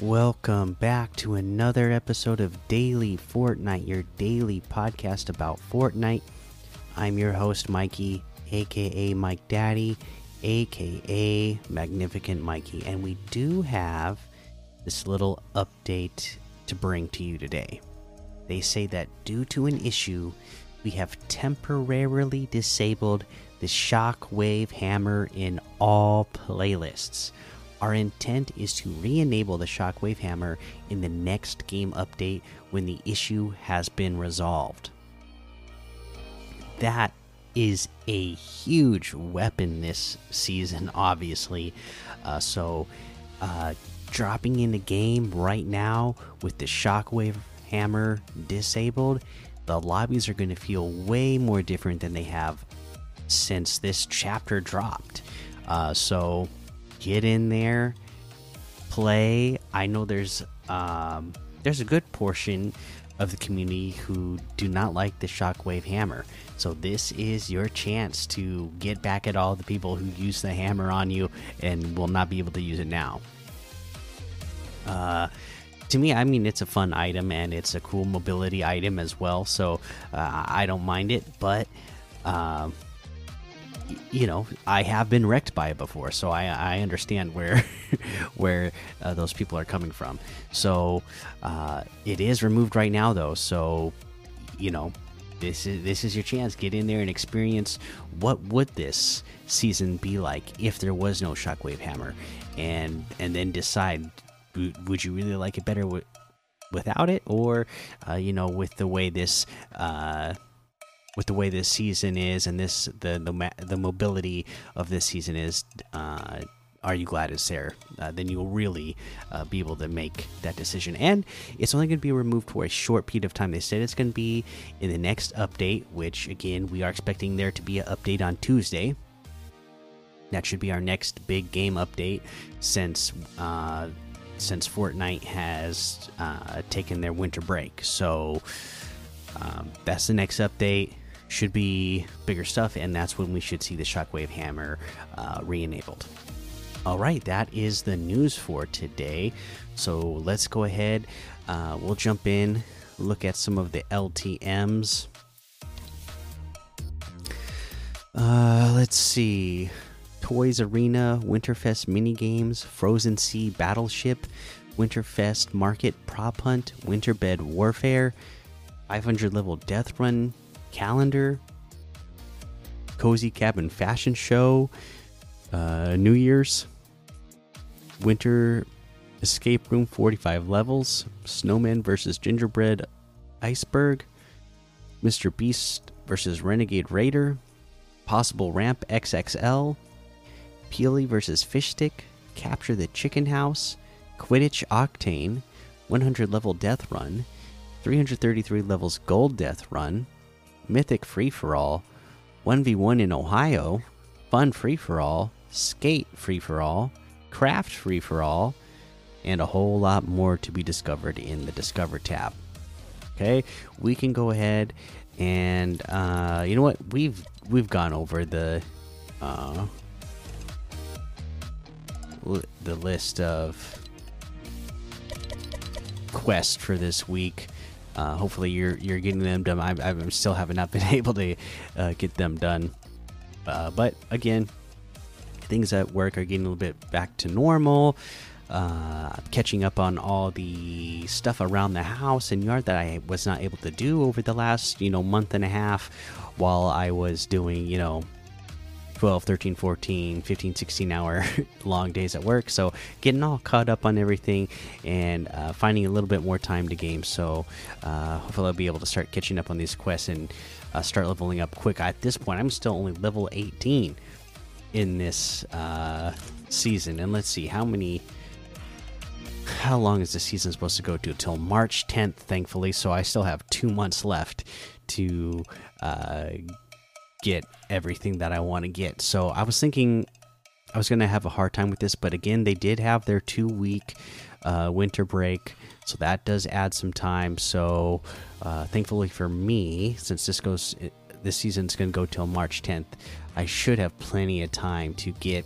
Welcome back to another episode of Daily Fortnite, your daily podcast about Fortnite. I'm your host, Mikey, aka Mike Daddy, aka Magnificent Mikey, and we do have this little update to bring to you today. They say that due to an issue, we have temporarily disabled the Shockwave Hammer in all playlists. Our intent is to re enable the Shockwave Hammer in the next game update when the issue has been resolved. That is a huge weapon this season, obviously. Uh, so, uh, dropping in the game right now with the Shockwave Hammer disabled, the lobbies are going to feel way more different than they have since this chapter dropped. Uh, so, get in there, play. I know there's um, there's a good portion of the community who do not like the Shockwave Hammer. So this is your chance to get back at all the people who use the hammer on you and will not be able to use it now. Uh, to me, I mean, it's a fun item and it's a cool mobility item as well. So uh, I don't mind it, but. Um, you know I have been wrecked by it before, so I I understand where where uh, those people are coming from. So uh, it is removed right now though, so you know this is this is your chance. Get in there and experience what would this season be like if there was no Shockwave Hammer, and and then decide would you really like it better without it, or uh, you know with the way this uh, with the way this season is and this the the, the mobility of this season is uh, are you glad it's there? Uh, then you'll really uh, be able to make that decision. And it's only going to be removed for a short period of time. They said it's going to be in the next update which again we are expecting there to be an update on tuesday. That should be our next big game update since uh, since fortnite has uh, taken their winter break. So um, that's the next update should be bigger stuff, and that's when we should see the Shockwave Hammer uh, re enabled. All right, that is the news for today. So let's go ahead. Uh, we'll jump in, look at some of the LTMs. Uh, let's see. Toys Arena, Winterfest mini games, Frozen Sea Battleship, Winterfest Market Prop Hunt, Winterbed Warfare, 500 level Death Run calendar, cozy cabin fashion show, uh, New Year's, winter escape room 45 levels, snowman versus gingerbread iceberg, Mr. Beast versus Renegade Raider, possible ramp XXL, Peely versus Fish Stick, capture the chicken house, Quidditch Octane, 100 level death run, 333 levels gold death run. Mythic Free for All, 1v1 in Ohio, Fun Free for All, Skate Free for All, Craft Free for All, and a whole lot more to be discovered in the Discover tab. Okay, we can go ahead and uh, you know what we've we've gone over the uh, the list of quests for this week. Uh, hopefully, you're you're getting them done. I, I still have not been able to uh, get them done, uh, but again, things at work are getting a little bit back to normal. Uh, catching up on all the stuff around the house and yard that I was not able to do over the last you know month and a half, while I was doing you know 12 13 14 15 16 hour long days at work. So getting all caught up on everything and uh, finding a little bit more time to game. So uh, hopefully i'll be able to start catching up on these quests and uh, start leveling up quick. At this point i'm still only level 18 in this uh, season. And let's see how many how long is the season supposed to go to? Till march 10th thankfully. So i still have two months left to uh, get everything that I want to get. So I was thinking I was going to have a hard time with this, but again, they did have their two week uh, winter break, so that does add some time. So uh, thankfully for me, since this goes this season's going to go till March 10th, I should have plenty of time to get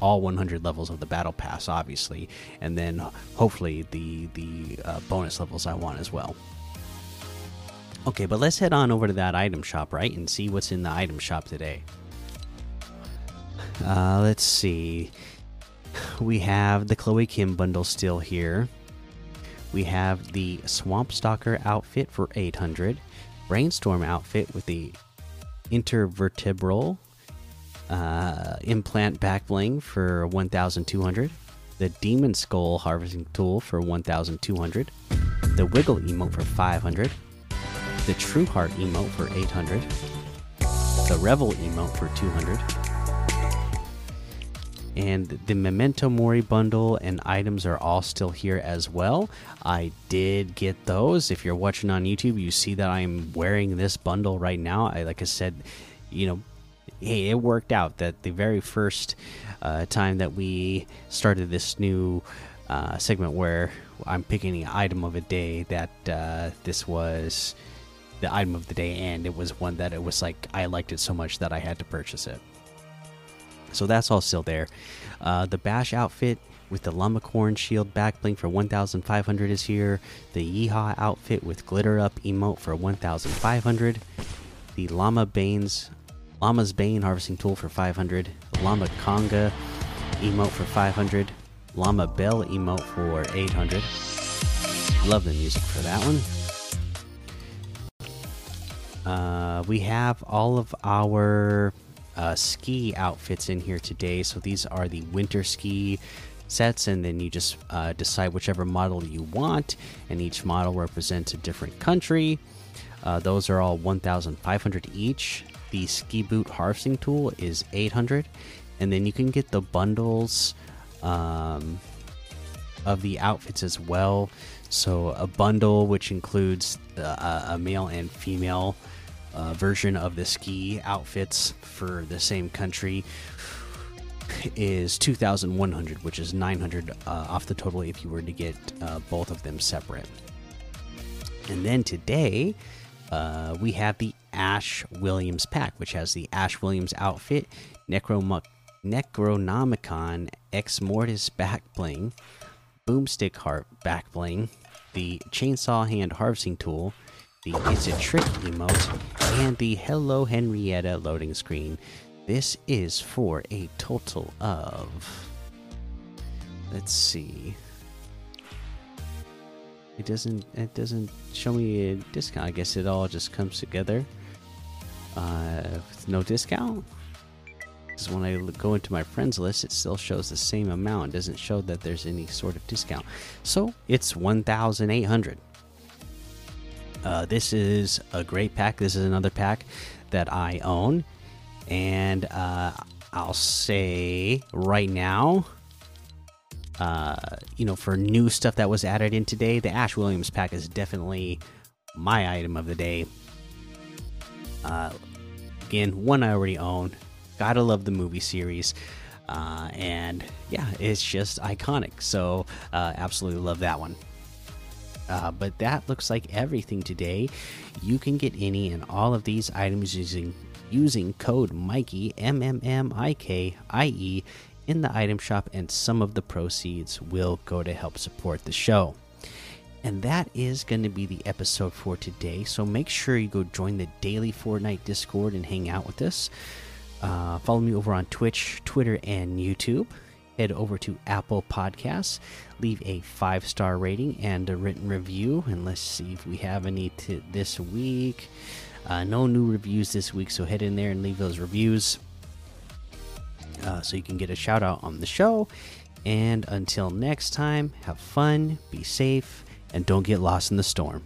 all 100 levels of the battle pass, obviously, and then hopefully the the uh, bonus levels I want as well. Okay, but let's head on over to that item shop, right, and see what's in the item shop today. Uh, let's see. We have the Chloe Kim bundle still here. We have the Swamp Stalker outfit for 800, Brainstorm outfit with the intervertebral uh, implant back bling for 1200, the Demon Skull harvesting tool for 1200, the Wiggle emote for 500, the True Heart emote for 800, the Revel emote for 200 and the Memento Mori bundle and items are all still here as well. I did get those. If you're watching on YouTube, you see that I'm wearing this bundle right now. I like I said, you know, hey, it worked out that the very first uh, time that we started this new uh, segment where I'm picking the item of a day that uh, this was the item of the day and it was one that it was like I liked it so much that I had to purchase it. So that's all still there. Uh, the Bash outfit with the Llamacorn shield back bling for 1,500 is here. The Yeehaw outfit with glitter up emote for 1,500. The Llama Bane's Llama's Bane harvesting tool for 500. Llama Conga emote for 500. Llama Bell emote for 800. Love the music for that one. Uh, we have all of our uh, ski outfits in here today. So these are the winter ski sets, and then you just uh, decide whichever model you want, and each model represents a different country. Uh, those are all 1,500 each. The ski boot harvesting tool is 800, and then you can get the bundles um, of the outfits as well. So a bundle which includes uh, a male and female uh, version of the ski outfits for the same country is 2100 which is 900 uh, off the total if you were to get uh, both of them separate. And then today uh, we have the ash williams pack which has the ash williams outfit Necrom necronomicon ex mortis back bling boomstick heart back bling the chainsaw hand harvesting tool the It's a Trick emote, and the Hello Henrietta loading screen. This is for a total of. Let's see. It doesn't. It doesn't show me a discount. I guess it all just comes together. Uh, with no discount. Because when I go into my friends list, it still shows the same amount. It doesn't show that there's any sort of discount. So it's one thousand eight hundred. Uh, this is a great pack. This is another pack that I own, and uh, I'll say right now, uh, you know, for new stuff that was added in today, the Ash Williams pack is definitely my item of the day. Uh, again, one I already own. Gotta love the movie series. Uh, and yeah, it's just iconic. So, absolutely love that one. Uh, but that looks like everything today. You can get any and all of these items using using code Mikey M M M I K I E in the item shop, and some of the proceeds will go to help support the show. And that is going to be the episode for today. So make sure you go join the daily Fortnite Discord and hang out with us. Uh, follow me over on Twitch, Twitter, and YouTube head over to Apple Podcasts, leave a five star rating and a written review. And let's see if we have any this week. Uh, no new reviews this week, so head in there and leave those reviews uh, so you can get a shout out on the show. And until next time, have fun, be safe, and don't get lost in the storm.